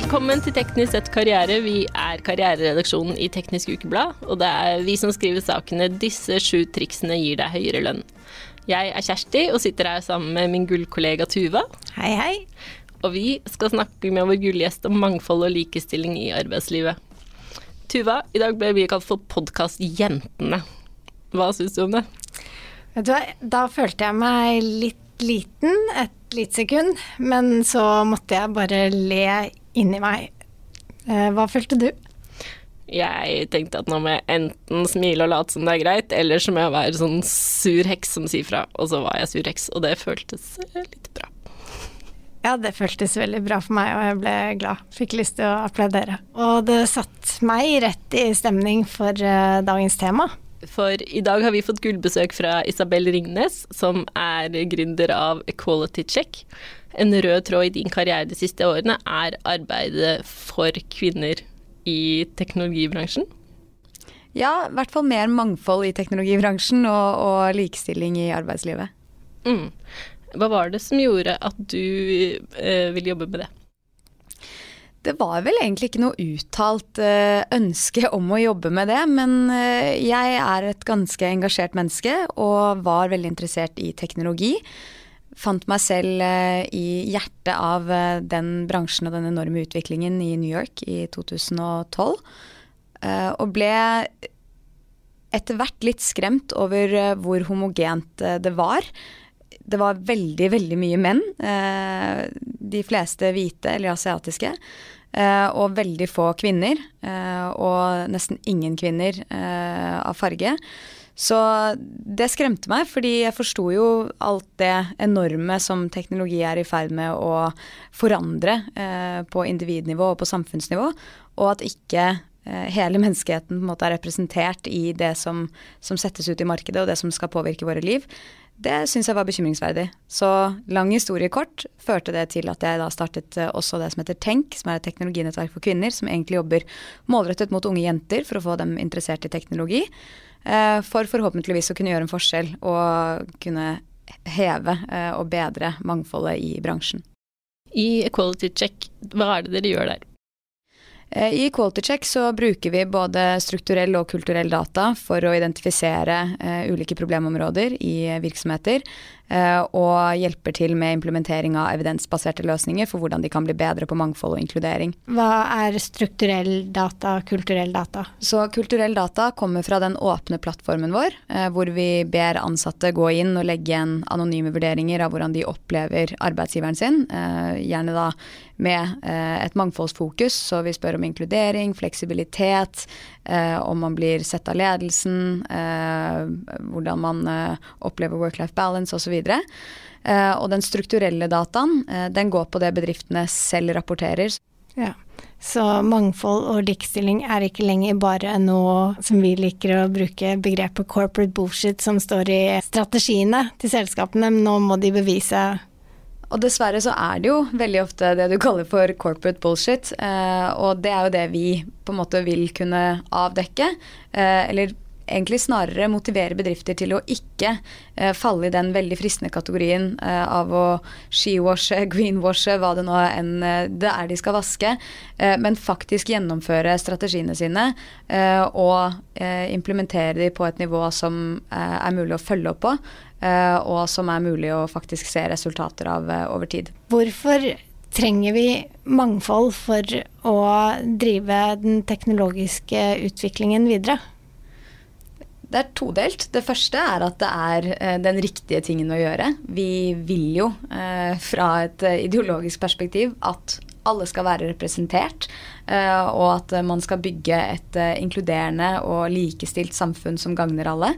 Velkommen til Teknisk sett karriere. Vi er karriereredaksjonen i Teknisk Ukeblad, og det er vi som skriver sakene 'Disse sju triksene gir deg høyere lønn'. Jeg er Kjersti og sitter her sammen med min gullkollega Tuva. Hei, hei. Og vi skal snakke med vår gullgjest om mangfold og likestilling i arbeidslivet. Tuva, i dag ble vi kalt for Podkastjentene. Hva syns du om det? Du da følte jeg meg litt liten et lite sekund, men så måtte jeg bare le inni meg. Eh, hva følte du? Jeg tenkte at nå må jeg enten smile og late som det er greit, eller så må jeg være sånn sur heks som sier fra. Og så var jeg sur heks, og det føltes litt bra. Ja, det føltes veldig bra for meg, og jeg ble glad. Fikk lyst til å applaudere. Og det satte meg rett i stemning for uh, dagens tema. For i dag har vi fått gullbesøk fra Isabel Ringnes, som er gründer av Equality Check. En rød tråd i din karriere de siste årene er arbeidet for kvinner i teknologibransjen? Ja, i hvert fall mer mangfold i teknologibransjen og, og likestilling i arbeidslivet. Mm. Hva var det som gjorde at du eh, ville jobbe med det? Det var vel egentlig ikke noe uttalt uh, ønske om å jobbe med det, men uh, jeg er et ganske engasjert menneske og var veldig interessert i teknologi. Fant meg selv uh, i hjertet av den bransjen og den enorme utviklingen i New York i 2012. og ble etter hvert litt skremt over hvor homogent det var det var veldig, veldig mye menn. Eh, de fleste hvite eller asiatiske. Eh, og veldig få kvinner. Eh, og nesten ingen kvinner av farge. Så det skremte meg, fordi jeg forsto jo alt det enorme som teknologi er i ferd med å forandre på individnivå og på samfunnsnivå, og at ikke hele menneskeheten på en måte er representert i det som, som, settes ut i markedet, og det som skal påvirke våre liv det syns jeg var bekymringsverdig. Så lang historie kort førte det til at jeg da startet eh, også det som heter Tenk, som er et teknologinettverk for kvinner, som egentlig jobber målrettet mot unge jenter for å få dem interessert i teknologi. Eh, for forhåpentligvis å kunne gjøre en forskjell og kunne heve eh, og bedre mangfoldet i bransjen. I Equality Check, hva er det dere gjør der? Eh, I Quality Check så bruker vi både strukturell og kulturell data for å identifisere ulike problemområder i virksomheter. Uh, og hjelper til med implementering av evidensbaserte løsninger for hvordan de kan bli bedre på mangfold og inkludering. Hva er strukturell data, kulturell data? Så Kulturell data kommer fra den åpne plattformen vår, uh, hvor vi ber ansatte gå inn og legge igjen anonyme vurderinger av hvordan de opplever arbeidsgiveren sin. gjerne da med et mangfoldsfokus, så vi spør om inkludering, fleksibilitet, om man blir sett av ledelsen, hvordan man opplever work-life balance osv. Og den strukturelle dataen, den går på det bedriftene selv rapporterer. Ja. Så mangfold og likestilling er ikke lenger bare noe som vi liker å bruke begrepet corporate bullshit som står i strategiene til selskapene, men nå må de bevise og dessverre så er det jo veldig ofte det du kaller for corporate bullshit. Eh, og det er jo det vi på en måte vil kunne avdekke. Eh, eller egentlig snarere motivere bedrifter til å ikke eh, falle i den veldig fristende kategorien eh, av å skewashe, greenwashe, hva det nå er enn eh, det er de skal vaske, eh, men faktisk gjennomføre strategiene sine eh, og eh, implementere de på et nivå som er mulig å følge opp på, og som er mulig å faktisk se resultater av over tid. Hvorfor trenger vi mangfold for å drive den teknologiske utviklingen videre? Det er todelt. Det første er at det er eh, den riktige tingen å gjøre. Vi vil jo eh, fra et eh, ideologisk perspektiv at alle skal være representert, og at man skal bygge et inkluderende og likestilt samfunn som gagner alle.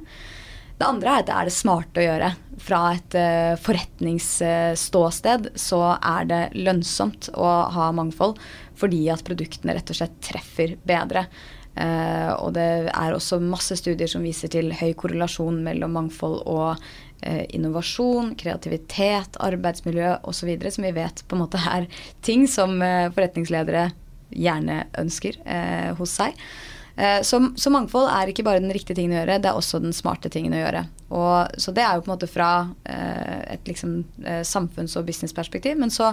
Det andre er at det er det smarte å gjøre. Fra et forretningsståsted så er det lønnsomt å ha mangfold fordi at produktene rett og slett treffer bedre. Uh, og det er også masse studier som viser til høy korrelasjon mellom mangfold og uh, innovasjon, kreativitet, arbeidsmiljø osv., som vi vet på en måte er ting som uh, forretningsledere gjerne ønsker hos seg. Så, så, mangfold er ikke bare den riktige tingen å gjøre, det er også den smarte tingen å gjøre. Og, så det er jo på en måte fra et liksom, eh, samfunns- og businessperspektiv. Men så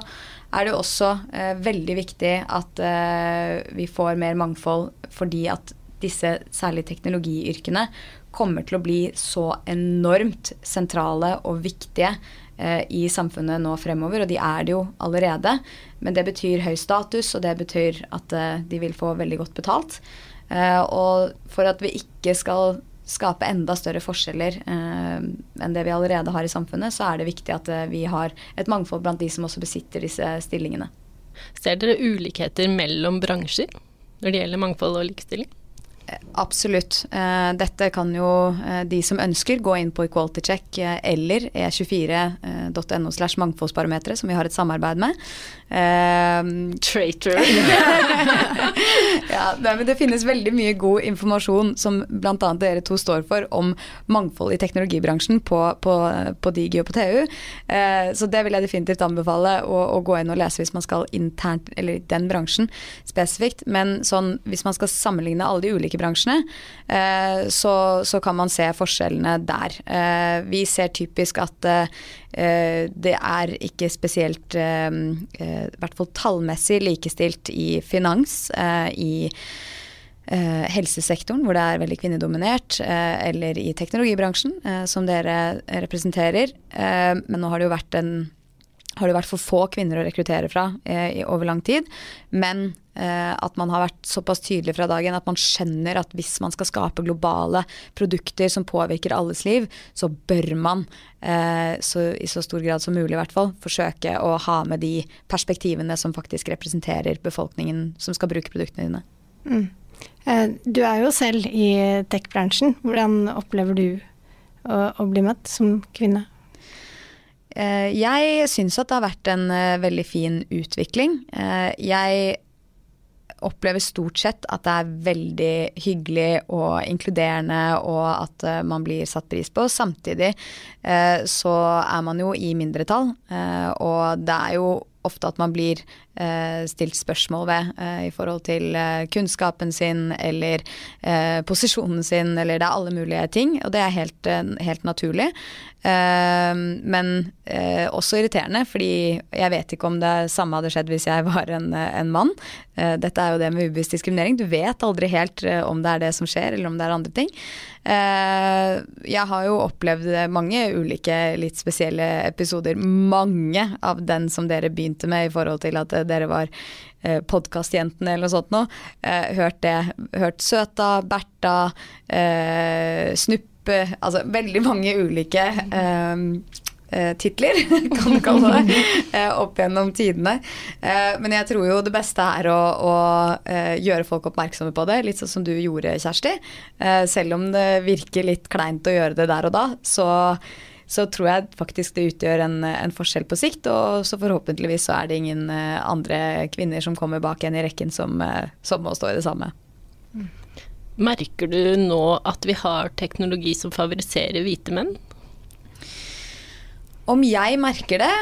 er det jo også eh, veldig viktig at eh, vi får mer mangfold fordi at disse særlig teknologiyrkene kommer til å bli så enormt sentrale og viktige eh, i samfunnet nå fremover, og de er det jo allerede. Men det betyr høy status, og det betyr at eh, de vil få veldig godt betalt. Eh, og for at vi ikke skal skape enda større forskjeller eh, enn det vi allerede har i samfunnet, så er det viktig at eh, vi har et mangfold blant de som også besitter disse stillingene. Ser dere ulikheter mellom bransjer når det gjelder mangfold og likestilling? Absolutt. Eh, dette kan jo eh, de som ønsker gå inn på Equality Check eh, eller e24.no slash mangfoldsbarometeret, som vi har et samarbeid med. Traitor. ja, det, det, finnes veldig mye god informasjon som bl.a. dere to står for om mangfold i teknologibransjen på, på, på Digi og på TU. Så det vil jeg definitivt anbefale å, å gå inn og lese hvis man skal internt, eller den bransjen spesifikt. Men sånn, hvis man skal sammenligne alle de ulike bransjene, eh, så, så, kan man se forskjellene der. Eh, vi ser typisk at eh, det er ikke spesielt, i hvert fall tallmessig, likestilt i finans, i helsesektoren, hvor det er veldig kvinnedominert, eller i teknologibransjen, som dere representerer. men nå har det jo vært en har det vært for få kvinner å rekruttere fra eh, over lang tid. Men eh, at man har vært såpass tydelig fra dagen at man skjønner at hvis man skal skape globale produkter som påvirker alles liv, så bør man eh, så, i så stor grad som mulig i hvert fall forsøke å ha med de perspektivene som faktisk representerer befolkningen som skal bruke produktene dine. Mm. Eh, du er jo selv i tech-bransjen. Hvordan opplever du å, å bli møtt som kvinne? Eh, jeg syns at det har vært en eh, veldig fin utvikling. Eh, jeg opplever stort sett at det er veldig hyggelig og inkluderende, og at man blir satt pris på. Samtidig så er man jo i mindretall, og det er jo ofte at man blir stilt spørsmål ved eh, i forhold til eh, kunnskapen sin eller eh, posisjonen sin, eller det er alle mulige ting, og det er helt, eh, helt naturlig. Eh, men også irriterende, fordi jeg vet ikke om det samme hadde skjedd hvis jeg var en, en mann. dette er jo det med ubevisst diskriminering. Du vet aldri helt om det er det som skjer, eller om det er andre ting. jeg har jo opplevd mange ulike litt spesielle episoder. Mange av den som dere begynte med i forhold til at dere var eh, podkastjentene eller noe sånt noe. Eh, hørt det. Hørt Søta, Bertha, eh, Snuppe Altså veldig mange ulike eh, eh titler, kan du kalle det, eh, opp gjennom tidene. Eh, men jeg tror jo det beste er å, å gjøre folk oppmerksomme på det, litt sånn som du gjorde, Kjersti. selv om det virker litt kleint å gjøre det der og da, så så tror jeg faktisk det utgjør en, en, forskjell på sikt. Og så forhåpentligvis så er det ingen eh, andre kvinner som kommer bak en i rekken som, eh, som må stå i det samme. Merker du nå at vi har teknologi som favoriserer hvite menn? Om jeg merker det,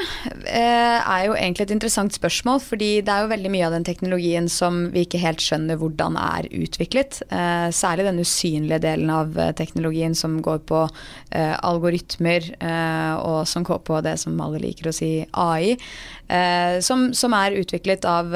eh, er jo egentlig et interessant spørsmål. Fordi det er jo veldig mye av den teknologien som vi ikke helt skjønner hvordan er utviklet. Eh, særlig den usynlige delen av eh, teknologien som går på algoritmer, og som går på det som alle liker å si AI. Som, som er utviklet av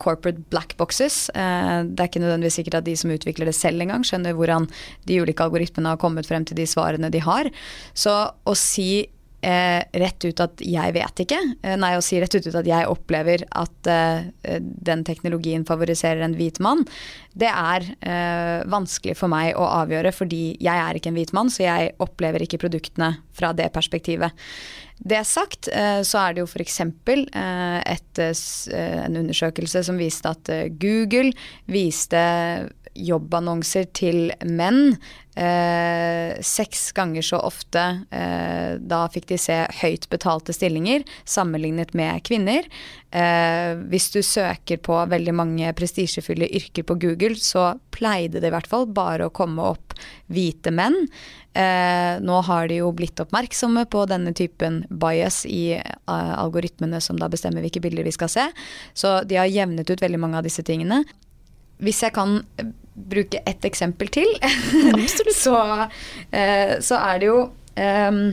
corporate black boxes. Det er ikke nødvendigvis sikkert at de som utvikler det selv engang, skjønner hvordan de ulike algoritmene har kommet frem til de svarene de har. Så å si eh, rett ut at jeg vet ikke. Eh, nei, å si rett ut at jeg opplever at eh, den teknologien favoriserer en hvit mann, det er eh, vanskelig for meg å avgjøre, fordi jeg er ikke en hvit mann, så jeg opplever ikke produktene fra det perspektivet. Det sagt, eh, så er det jo f.eks. Eh, en undersøkelse som viste at Google viste jobbannonser til menn eh, seks ganger så ofte. Eh, da fikk de se høyt betalte stillinger sammenlignet med kvinner. Eh, hvis du søker på veldig mange prestisjefulle yrker på Google, så pleide det i hvert fall bare å komme opp hvite menn. Eh, nå har de jo blitt oppmerksomme på denne typen bias i uh, algoritmene som da bestemmer hvilke bilder vi skal se. Så de har jevnet ut veldig mange av disse tingene. Hvis jeg kan bruke ett eksempel til, så, eh, så, er det jo um,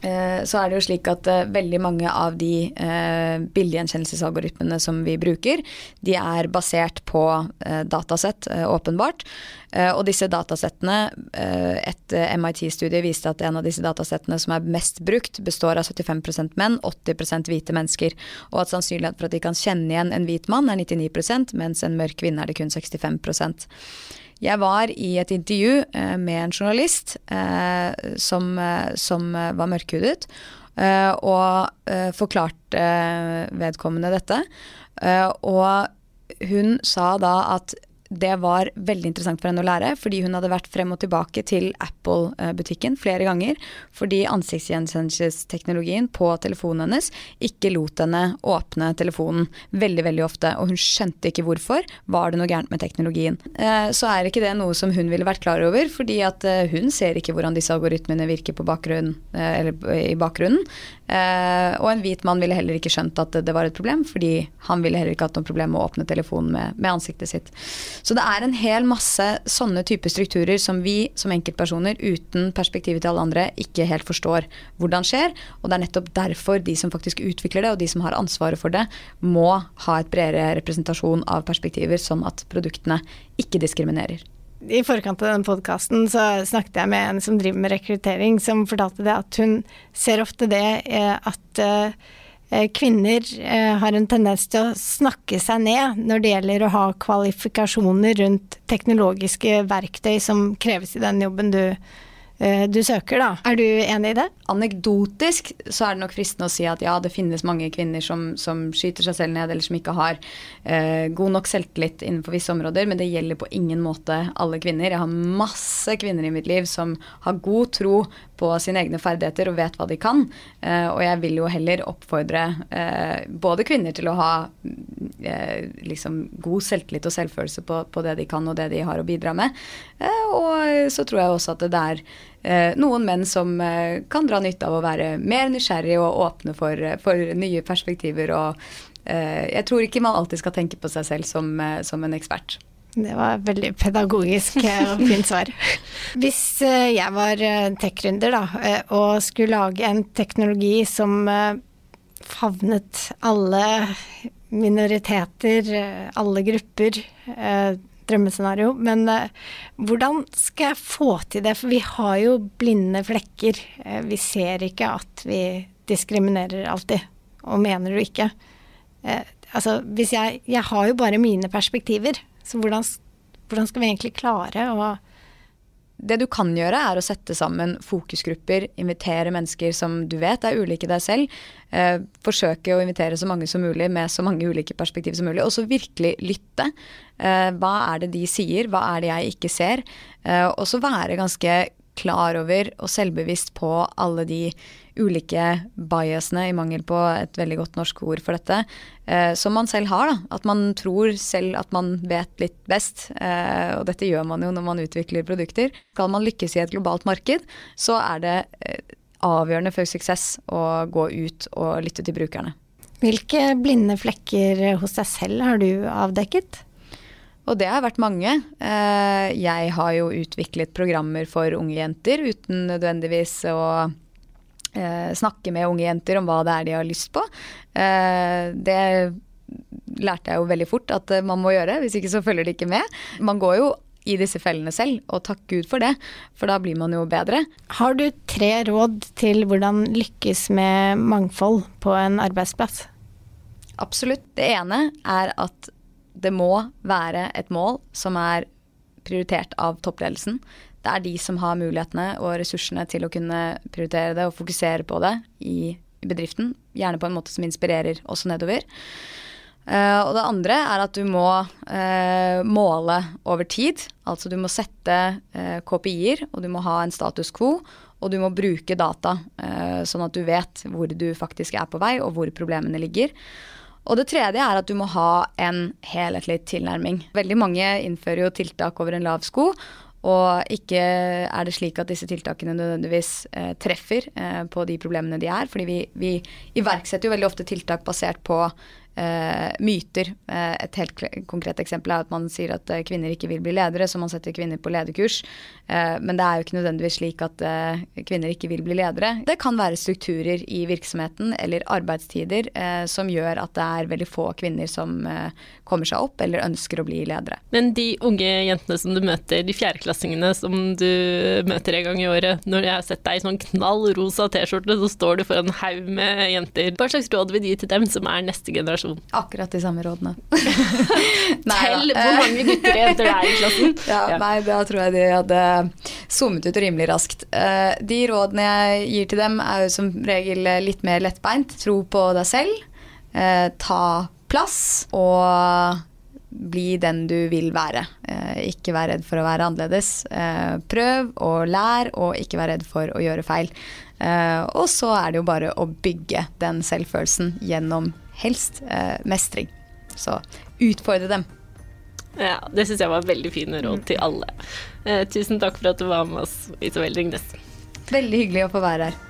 så er det jo slik at uh, veldig mange av de uh, bildegjenkjennelsesalgoritmene som vi bruker, de er basert på datasett, åpenbart. og disse datasettene Et MIT-studie viste at en av disse datasettene som er mest brukt, består av 75% menn, 80% hvite mennesker. Og at sannsynligheten for at de kan kjenne igjen en hvit mann, er 99% mens en mørk kvinne er det kun 65 jeg var i et intervju eh, med en journalist eh, som, eh, som, var mørkhudet, og forklarte vedkommende dette. og hun sa da at det var veldig interessant for henne å lære, fordi hun hadde vært frem og tilbake til Apple-butikken flere ganger fordi ansiktsgjenkjennelsesteknologien på telefonen hennes ikke lot henne åpne telefonen veldig, veldig ofte. Og hun skjønte ikke hvorfor. Var det noe gærent med teknologien? Eh, så er ikke det noe som hun ville vært klar over, fordi at eh, hun ser ikke hvordan disse algoritmene virker på bakgrunnen, eller i bakgrunnen. Og en hvit mann ville heller ikke skjønt at det var et problem, fordi han ville heller ikke hatt noe problem med å åpne telefonen med, med ansiktet sitt. Så det er en hel masse sånne typer strukturer som vi som enkeltpersoner uten perspektivet til alle andre ikke helt forstår hvordan skjer. Og det er nettopp derfor de som faktisk utvikler det, og de som har ansvaret for det, må ha et bredere representasjon av perspektiver, sånn at produktene ikke diskriminerer. I forkant av den podkasten så snakket jeg med en som driver med rekruttering, som fortalte det at hun ser ofte det eh, at eh, kvinner eh, har en tendens til å snakke seg ned når det gjelder å ha kvalifikasjoner rundt teknologiske verktøy som kreves i den jobben du Eh, du søker, da. Er du enig i det? Anekdotisk så er det nok fristende å si at ja, det finnes mange kvinner som, som skyter seg selv ned, eller som ikke har eh, god nok selvtillit innenfor visse områder, men det gjelder på ingen måte alle kvinner. Jeg har masse kvinner i mitt liv som har god tro på sine egne ferdigheter og vet hva de kan. Eh, og jeg vil jo heller oppfordre eh, både kvinner til å ha eh, liksom god selvtillit og selvfølelse på, på, det de kan og det de har å bidra med. Og så tror jeg også at det er noen menn som kan dra nytte av å være mer nysgjerrig og åpne for, for nye perspektiver. Og jeg tror ikke man alltid skal tenke på seg selv som, som en ekspert. Det var et veldig pedagogisk og fint svar. Hvis jeg var tech-gründer og skulle lage en teknologi som favnet alle minoriteter, alle grupper, drømmescenario. Men hvordan skal jeg få til det? For vi har jo blinde flekker. Vi ser ikke at vi diskriminerer alltid. Og mener du ikke. Altså, jeg Jeg har jo bare mine perspektiver. Så hvordan, hvordan skal vi egentlig klare å det du kan gjøre, er å sette sammen fokusgrupper, invitere mennesker som du vet er ulike deg selv. Eh, forsøke å invitere så mange som mulig med så mange ulike perspektiv som mulig. Og så virkelig lytte. Eh, hva er det de sier, hva er det jeg ikke ser? Eh, og så være ganske klar over og selvbevisst på alle de ulike biasene, i mangel på et veldig godt norsk ord for dette, eh, som man selv har. da. At man tror selv at man vet litt best. Eh, og dette gjør man jo når man utvikler produkter. Skal man lykkes i et globalt marked, så er det eh, avgjørende for suksess å gå ut og lytte til brukerne. Hvilke blinde flekker hos deg selv har du avdekket? Og det har vært mange. Eh, jeg har jo utviklet programmer for unge jenter uten nødvendigvis å eh, snakke med unge jenter om hva det er de har lyst på. Eh, det lærte jeg jo veldig fort at man må gjøre, hvis ikke så følger de ikke med. Man går jo i disse fellene selv, og takk Gud for det, for da blir man jo bedre. Har du tre råd til hvordan lykkes med mangfold på en arbeidsplass? Absolutt. Det ene er at det må være et mål som er prioritert av toppledelsen. Det er de som har mulighetene og ressursene til å kunne prioritere det og fokusere på det i bedriften. Gjerne på en måte som inspirerer også nedover. Uh, og det andre er at du må uh, måle over tid. Altså du må sette uh, KPI-er, og du må ha en status quo. Og du må bruke data, sånn at du vet hvor du faktisk er på vei, og hvor problemene ligger. Og det tredje er at du må ha en helhetlig tilnærming. Veldig mange innfører jo tiltak over en lav sko. Og ikke er det slik at disse tiltakene nødvendigvis eh, treffer eh, på de problemene de er. Fordi vi, vi, iverksetter jo veldig ofte tiltak basert på eh, myter. Eh, et helt konkret eksempel er at man sier at eh, kvinner ikke vil bli ledere, så man setter kvinner på lederkurs. Eh, men det er jo ikke nødvendigvis slik at eh, kvinner ikke vil bli ledere. Det kan være strukturer i virksomheten eller arbeidstider som gjør at det er veldig få kvinner som kommer seg opp eller ønsker å bli ledere. Men de unge jentene som du møter, de fjerdeklassingene som du møter en gang i året, når jeg har sett deg i sånn knall rosa T-skjorte, så står du foran en haug med jenter. Hva slags råd vil du gi til dem som er neste generasjon? Akkurat de samme rådene. Tell hvor mange gutter og jenter det er i klassen. Ja, ja. Nei, da tror jeg de hadde zoomet ut rimelig raskt. Eh, de rådene jeg gir til dem, er jo som regel litt mer lettbeint. Tro på deg selv. Eh, ta plass. Og bli den du vil være. Eh, ikke vær redd for å være annerledes. Prøv og lær, og ikke vær redd for å gjøre feil. Og så er det jo bare å bygge den selvfølelsen gjennom helst mestring. Så utfordre dem. Ja, det syns jeg var veldig fine råd til alle. Eh, tusen takk for at du var med oss, Isabel Ringnes. Veldig hyggelig å få være her.